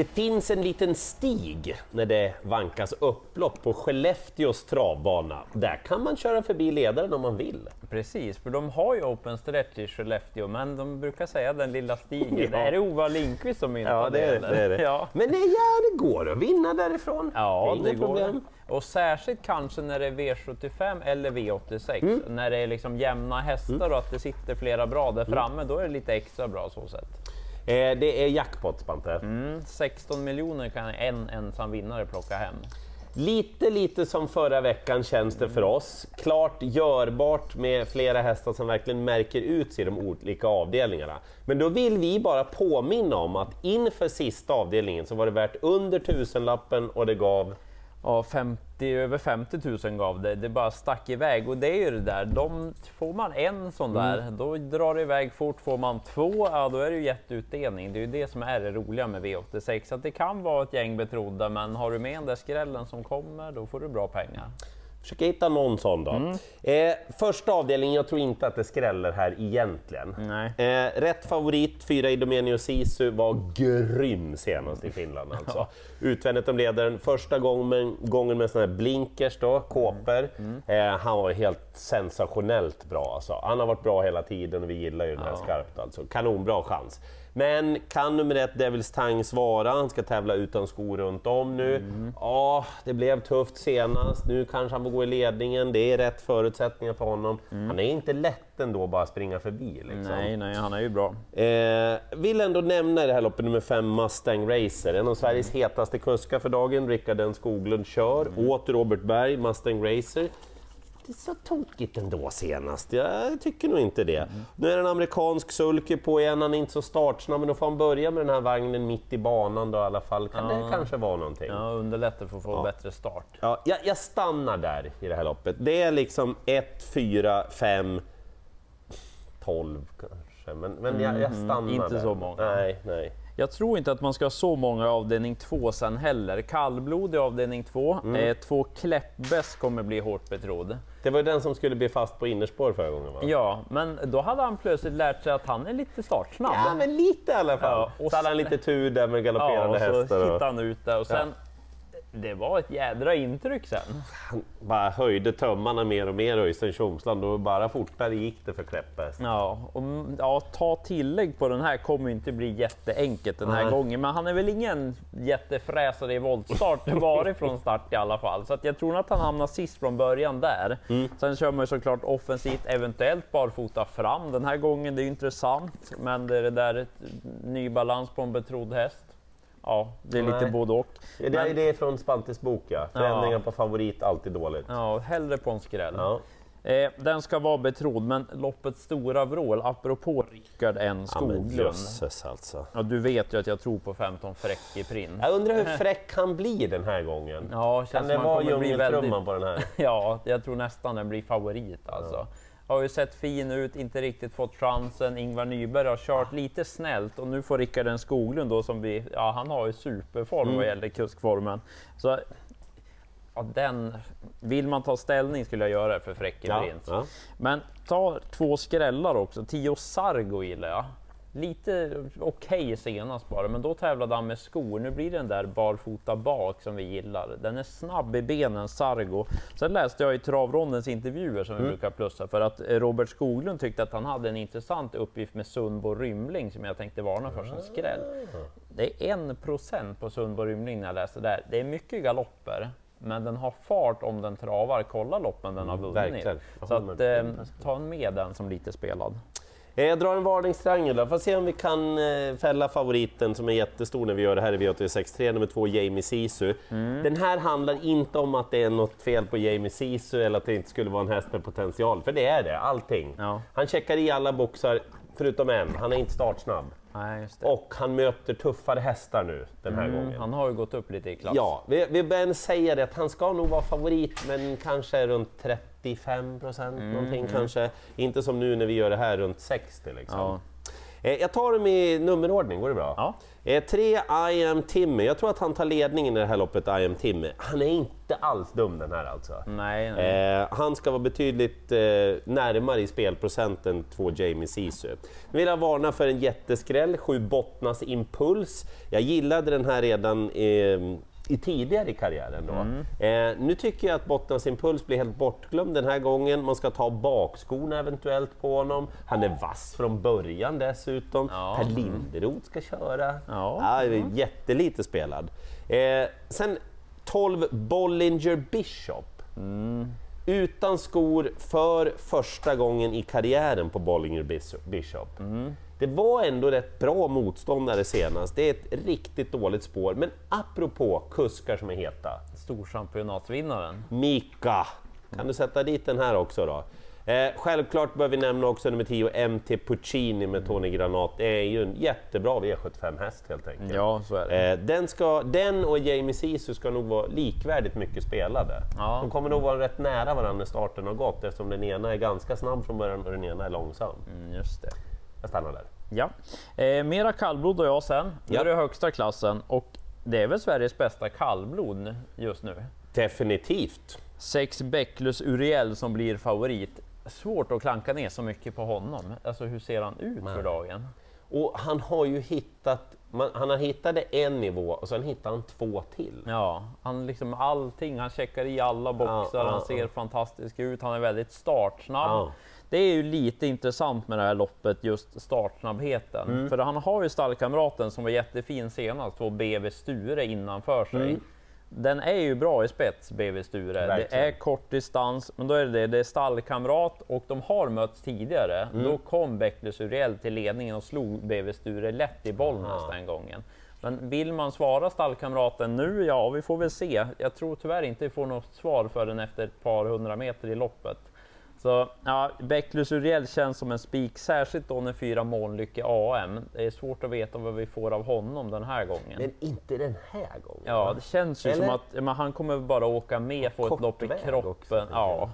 Det finns en liten stig när det vankas upplopp på Skellefteås travbana. Där kan man köra förbi ledaren om man vill. Precis, för de har ju open stretch i Skellefteå, men de brukar säga den lilla stigen. Ja. Det är det Ova Lindqvist som myntat Ja, det är det. det, är det. Ja. Men det, ja, det går att vinna därifrån. Ja, Inga det går. problem. Och särskilt kanske när det är V75 eller V86, Mm. när det är liksom jämna hästar och att det sitter flera bra där framme, då är det lite extra bra så sett. Eh, det är jackpot, Spante. Mm, 16 miljoner kan en ensam vinnare plocka hem. Lite, lite som förra veckan känns det för oss. Klart görbart med flera hästar som verkligen märker ut sig i de olika avdelningarna. Men då vill vi bara påminna om att inför sista avdelningen så var det värt under tusenlappen och det gav Ja, 50, över 50 000 gav det. Det bara stack iväg och det är ju det där. De, får man en sån där, Mm. då drar det iväg fort. Får man två, ja då är det ju jätteutdelning. Det är ju det som är det roliga med V86. Att det kan vara ett gäng betrodda, men har du med den där skrällen som kommer, då får du bra pengar. Försöka hitta någon sån då. Mm. Eh, första avdelningen, jag tror inte att det skräller här egentligen. Nej. Eh, rätt favorit, fyra Idomeneo Sisu, var grym senast i Finland alltså. Utvändigt om ledaren, första gången, gången med såna här blinkers då, kåpor. Mm. Eh, han var helt sensationellt bra alltså. Han har varit bra hela tiden och vi gillar ju den här skarpt alltså. Kanonbra chans. Men kan nummer ett Devils Tang svara? Han ska tävla utan skor runt om nu. Mm. Ja, det blev tufft senast. Nu kanske han får gå i ledningen. Det är rätt förutsättningar för honom. Han är inte lätt ändå bara att springa förbi. Liksom. Mm. Nej, nej, han är ju bra. Eh, vill ändå nämna i det här loppet nummer 5 Mustang Racer. En av Sveriges hetaste kuskar för dagen. Rickard N Skoglund kör. Åter Robert Berg, Mustang Racer. Är så tokigt ändå senast. Jag tycker nog inte det. Nu är det en amerikansk sulky på igen. Han är inte så startsnabb, men då får han börja med den här vagnen mitt i banan då i alla fall. Kan det kanske vara någonting? Ja, underlättar för att få bättre start. Ja, jag, jag stannar där i det här loppet. Det är liksom 1, 4, 5, 12 kanske. Men, men jag, jag stannar Mm, inte där. så många. Nej, nej. Jag tror inte att man ska ha så många avdelning 2 sen heller. Kallblod i avdelning 2. Mm. Eh, två Kläppbäst kommer bli hårt betrodd. Det var ju den som skulle bli fast på innerspår förra gången va? Ja, men då hade han plötsligt lärt sig att han är lite startsnabb. Ja, men lite i alla fall. Ja, och så hade han lite tur där med Ja, galopperande och så hästar. hittade han ut det och sen... Det var ett jädra intryck sen. han bara höjde tömmarna mer och mer Öystein Tjomsland och bara fortare gick det för Kläppes. Ja, och mm, ja, ta tillägg på den här kommer inte bli jätteenkelt den här Nej. gången, men han är väl ingen jättefräsare i voltstart, varit från start i alla fall. Så att jag tror att han hamnar sist från början där. Mm. Sen kör man ju såklart offensivt, eventuellt barfota fram den här gången. Det är intressant, men det är det där ett, ny balans på en betrodd häst. Ja, det är lite Nej. både och. Det är Men- det är från Spantes bok ja. Förändringar Ja. på favorit, alltid dåligt. Ja, hellre på en skräll. Ja. Eh, den ska vara betrodd, men loppets stora vrål, apropå Rickard N Ja, Skoglund. jösses alltså. Ja, du vet ju att jag tror på 15 Fräck i prins. Jag undrar hur fräck han blir den här gången. Ja, känns kan det vara djungeltrumman väldigt... på den här? Ja, jag tror nästan den blir favorit alltså. Har ju sett fin ut, inte riktigt fått chansen. Ingvar Nyberg har kört lite snällt och nu får Rickard en Skoglund då som vi, ja han har ju superform Mm. vad gäller kuskformen. Så ja, den, vill man ta ställning skulle jag göra det för Fräcke Ja, ja. Men ta två skrällar också. Tio Sargo gillar jag. Lite okej senast bara, men då tävlade han med skor. Nu blir det den där barfota bak som vi gillar. Den är snabb i benen, Sargo. Sen läste jag i travrondens intervjuer som vi brukar plussa för att eh, Robert Skoglund tyckte att han hade en intressant uppgift med Sundbo Rymling som jag tänkte varna för som skräll. Det är en procent på Sundbo Rymling när jag läste där. Det är mycket galopper. Men den har fart om den travar. Kolla loppen den har vunnit. verkligen. Jag Så att, eh, ta med den som lite spelad. Eh, Jag drar en varningstriangel då, får se om vi kan eh, fälla favoriten som är jättestor när vi gör det här i V86.3, nummer två Jamie Sisu. Mm. Den här handlar inte om att det är något fel på Jamie Sisu eller att det inte skulle vara en häst med potential, för det är det, allting. Ja. Han checkar i alla boxar, förutom en, han är inte startsnabb. Nej. Och han möter tuffare hästar nu den här gången. Han har ju gått upp lite i klass. Ja, vi, vi börjar säga det att han ska nog vara favorit, men kanske runt 35 procent Mm, någonting kanske. Inte som nu när vi gör det här runt 60 liksom. Ja. Eh, jag tar dem i nummerordning, går det bra? Ja. Eh, tre I am Timmy. Jag tror att han tar ledningen i det här loppet, I am Timmy. Han är inte alls dum den här alltså. Nej, nej. Eh, han ska vara betydligt närmare i spelprocent än två Jamie Sisu. Nu vill jag varna för en jätteskräll, sju Bottnas Impuls. Jag gillade den här redan i tidigare i karriären. Då. Eh, nu tycker jag att Bottnas Impuls blir helt bortglömd den här gången. Man ska ta bakskorna eventuellt på honom. Han är vass från början dessutom. Ja. Per Linderoth ska köra. Ja. Är jättelite spelad. Eh, sen 12 Bollinger Bishop. Utan skor för första gången i karriären på Bollinger Bis- Bishop. Det var ändå rätt bra motståndare senast. Det är ett riktigt dåligt spår. Men apropå kuskar som är heta. Storchampionatsvinnaren. Mika, kan du sätta dit den här också då? Eh, självklart bör vi nämna också nummer 10, MT Puccini med Tony Granat. Det är ju en jättebra V75-häst helt enkelt. Ja, så är det. Eh, den, ska, den och Jamie Sisu ska nog vara likvärdigt mycket spelade. Ja. De kommer nog vara rätt nära varandra när starten har gått eftersom den ena är ganska snabb från början och den ena är långsam. Mm, just det. Jag stannar där. Ja. Eh, mera kallblod och jag sen. Nu Ja. är det högsta klassen och det är väl Sveriges bästa kallblod just nu. Definitivt. Sex Bäcklus Uriel som blir favorit. Svårt att klanka ner så mycket på honom. Alltså hur ser han ut för dagen? Och han har ju hittat, man, han har hittat en nivå och sen hittar han två till. Ja, han liksom allting, han checkar i alla boxar, Ja, ja, han ser ja. fantastisk ut, han är väldigt startsnabb. Det är ju lite intressant med det här loppet, just startsnabbheten. Mm. För han har ju stallkamraten som var jättefin senast, två BV Sture innanför sig. Mm. Den är ju bra i spets, BV Sture. Det Verkligen. är kort distans, men då är det det, det är stallkamrat och de har mötts tidigare. Mm. Då kom Bäcklus Uriel till ledningen och slog BV Sture lätt i Bollnäs den gången. Men vill man svara stallkamraten nu? Ja, vi får väl se. Jag tror tyvärr inte vi får något svar förrän efter ett par hundra meter i loppet. Så ja, Bäcklus Uriel känns som en spik, särskilt då när fyra Månlycke AM. Det är svårt att veta vad vi får av honom den här gången. Men inte den här gången. Ja, det känns ju Eller? som att men han kommer bara åka med, få ett lopp i kroppen. också, ja.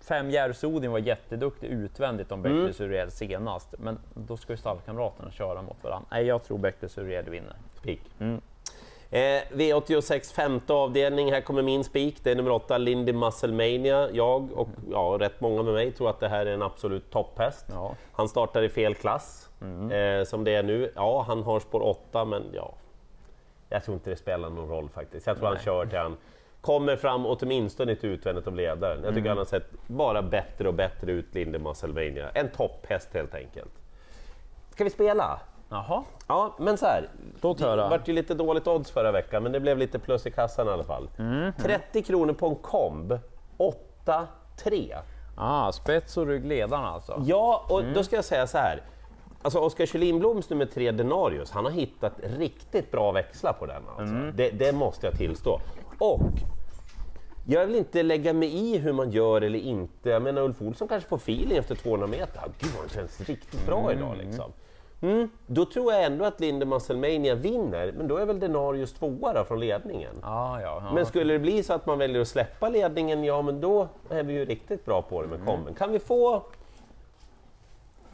Fem Järvsodin var jätteduktig utvändigt om Mm. Bäcklus Uriel senast, men då ska ju stallkamraterna köra mot varandra. Nej, jag tror Bäcklus Uriel vinner. Spik. Mm. Eh, V86 femte avdelning, här kommer min spik. Det är nummer 8, Lindy Musclemania. Jag och ja, rätt många med mig tror att det här är en absolut topphäst. Ja. Han startar i fel klass, eh, som det är nu. Ja, han har spår 8, men ja, jag tror inte det spelar någon roll faktiskt. Jag tror han kör till han kommer fram åtminstone till utvändigt av ledaren. Jag tycker han har sett bara bättre och bättre ut, Lindy Musclemania. En topphäst helt enkelt. Ska vi spela? Jaha, Ja, men så här. Låt höra. Det vart ju lite dåligt odds förra veckan, men det blev lite plus i kassan i alla fall. Mm. 30 kronor på en komb, 8-3. ah, spets och ryggledaren alltså. Ja, och Mm. då ska jag säga så här. Alltså Oskar Kjellin-Bloms nummer 3 Denarius, han har hittat riktigt bra växlar på den. Alltså. Mm. Det, det måste jag tillstå. Och jag vill inte lägga mig i hur man gör eller inte. Jag menar Ulf Olsson kanske får feeling efter 200 meter. Gud vad det känns riktigt bra idag liksom. Mm, då tror jag ändå att Linde Musclemania vinner, men då är väl Denarius tvåa då från ledningen. Ah, ja, ja. Men skulle det bli så att man väljer att släppa ledningen, ja men då är vi ju riktigt bra på det med komben. Kan vi få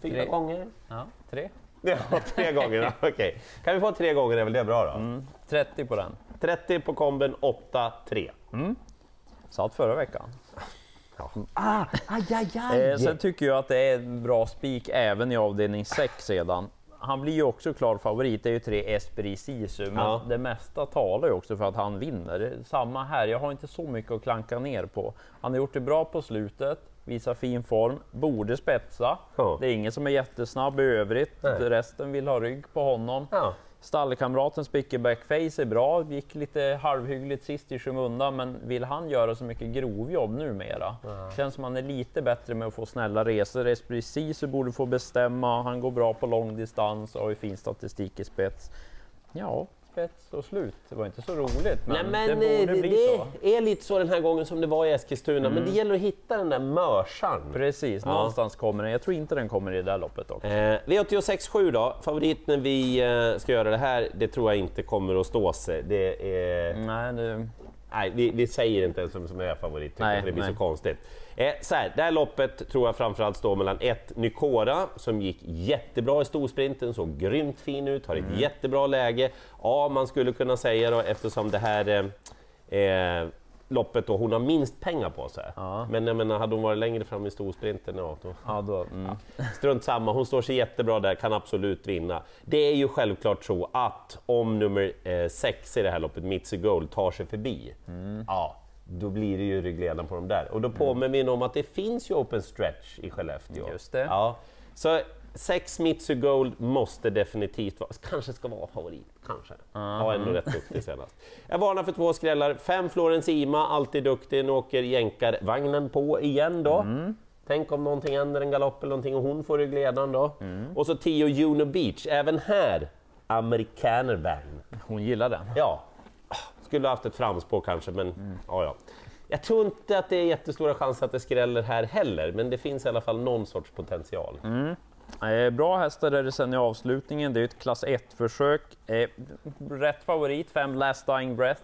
fyra Tre. gånger? ja, tre. Ja, tre gånger. ja, Okej. Kan vi få tre gånger är väl det bra då? Mm, 30 på den. 30 på komben, 8-3. Satt förra veckan. Ah, aj, aj, aj. Eh, sen tycker jag att det är en bra spik även i avdelning 6 sedan. Han blir ju också klar favorit, det är ju tre Esprit Sisu, men Ja. det mesta talar ju också för att han vinner. Samma här, jag har inte så mycket att klanka ner på. Han har gjort det bra på slutet, visar fin form, borde spetsa. Ja. Det är ingen som är jättesnabb i övrigt, Nej. resten vill ha rygg på honom. Ja. Stallkamraten Spickerback Face är bra, gick lite halvhyggligt sist i skymundan, men vill han göra så mycket grovjobb numera? Känns som han är lite bättre med att få snälla resor. Esprit Sisu borde få bestämma, han går bra på lång distans och har fin statistik i spets. Ja, spets och slut. Det var inte så roligt, men, Nej, men det eh, borde det, bli det så. Mm. är lite så den här gången som det var i Eskilstuna, men det gäller att hitta den där mörsan. Precis, Ja. någonstans kommer den. Jag tror inte den kommer i det där loppet dock. Eh, V86 då, favorit när vi eh, ska göra det här, det tror jag inte kommer att stå sig. Det är... Nej, det, Nej, vi, vi säger inte ens vem som är favorit, tycker Nej, det blir nej. så konstigt. Eh, så här, det här loppet tror jag framförallt står mellan ett Nykora som gick jättebra i storsprinten, såg grymt fin ut, har ett Mm. jättebra läge. Ja, man skulle kunna säga då eftersom det här eh, eh, loppet då hon har minst pengar på sig. Ja. Men jag menar, hade hon varit längre fram i storsprinten, ja, då, Ja, då, mm. Strunt samma, hon står sig jättebra där, kan absolut vinna. Det är ju självklart så att om nummer eh, sex i det här loppet, Mitzi Gold, tar sig förbi, ja, då blir det ju ryggledaren på dem där. Och då påminner vi om att det finns ju open stretch i Skellefteå. Just det. Ja. Så sex Mitsu Gold måste definitivt vara, kanske ska vara favorit, kanske. Ja, ändå rätt duktig senast. Jag varnar för två skrällar, fem Florence Ima, alltid duktig, nu åker jänkarvagnen på igen då. Tänk om någonting händer, en galopp eller någonting och hon får ryggledaren då. Och så 10 Juno Beach, även här amerikanervagn. Hon gillar den. Ja, skulle ha haft ett framspår kanske, men ja, ja. Jag tror inte att det är jättestora chanser att det skräller här heller, men det finns i alla fall någon sorts potential. Eh, Bra hästar är det sen i avslutningen. Det är ett klass 1-försök. Eh, rätt favorit, 5 Last Dying Breath.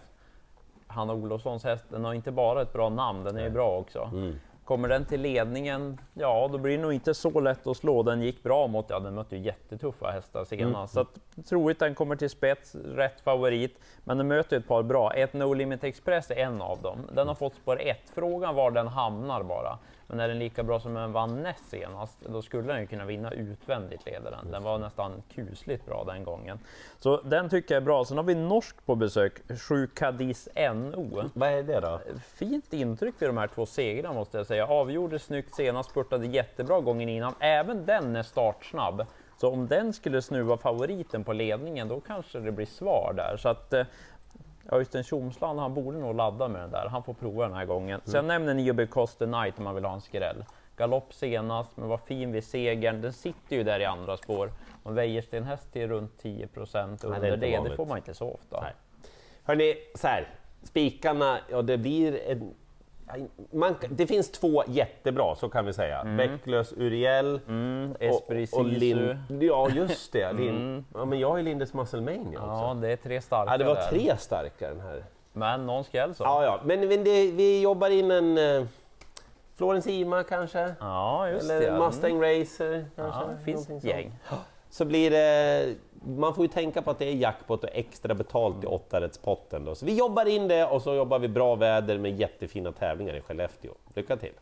Hanna Olofssons häst, den har inte bara ett bra namn, den är bra också. Kommer den till ledningen, ja då blir det nog inte så lätt att slå. Den gick bra mot, ja den mötte ju jättetuffa hästar senast. Så att, troligt den kommer till spets, rätt favorit. Men den möter ett par bra. Ett No Limit Express är en av dem. Den har fått spår 1. Frågan var den hamnar bara. Men är den lika bra som den vann näst senast, då skulle den ju kunna vinna utvändigt ledaren. Den var nästan kusligt bra den gången. Så den tycker jag är bra. Sen har vi norsk på besök, 7 Cadiz NO. Vad är det då? Fint intryck vid de här två segrarna måste jag säga. Avgjorde snyggt senast, spurtade jättebra gången innan. Även den är startsnabb. Så om den skulle snuva favoriten på ledningen, då kanske det blir svar där. Så att, Östen Tjomsland, han borde nog ladda med den där. Han får prova den här gången. Sen nämner ni ju Because the Night om man vill ha en skräll. Galopp senast, men var fin vid segern. Den sitter ju där i andra spår. Och Wäjersten häst är runt 10 procent det under det. Det vanligt. får man inte så ofta. Nej. Hörni, så här, spikarna, ja det blir en... Man, det finns två jättebra, så kan vi säga. Bäcklös Uriel Mm, och, och Sisu. Lin, Ja, just det. Lin, ja, men jag har ju Lindes Muscle Mania också. Ja, det är tre starka Ja, det var där. tre starka den här. Men någon skräll så. Ja, ja. Men, det, vi jobbar in en eh, Florence Ima kanske? Ja, just Eller det. Mm. Mustang Racer kanske? Ja, det finns ett gäng. Så blir det... Man får ju tänka på att det är jackpot och extra betalt i åttarättspotten. Då. Så vi jobbar in det och så jobbar vi bra väder med jättefina tävlingar i Skellefteå. Lycka till!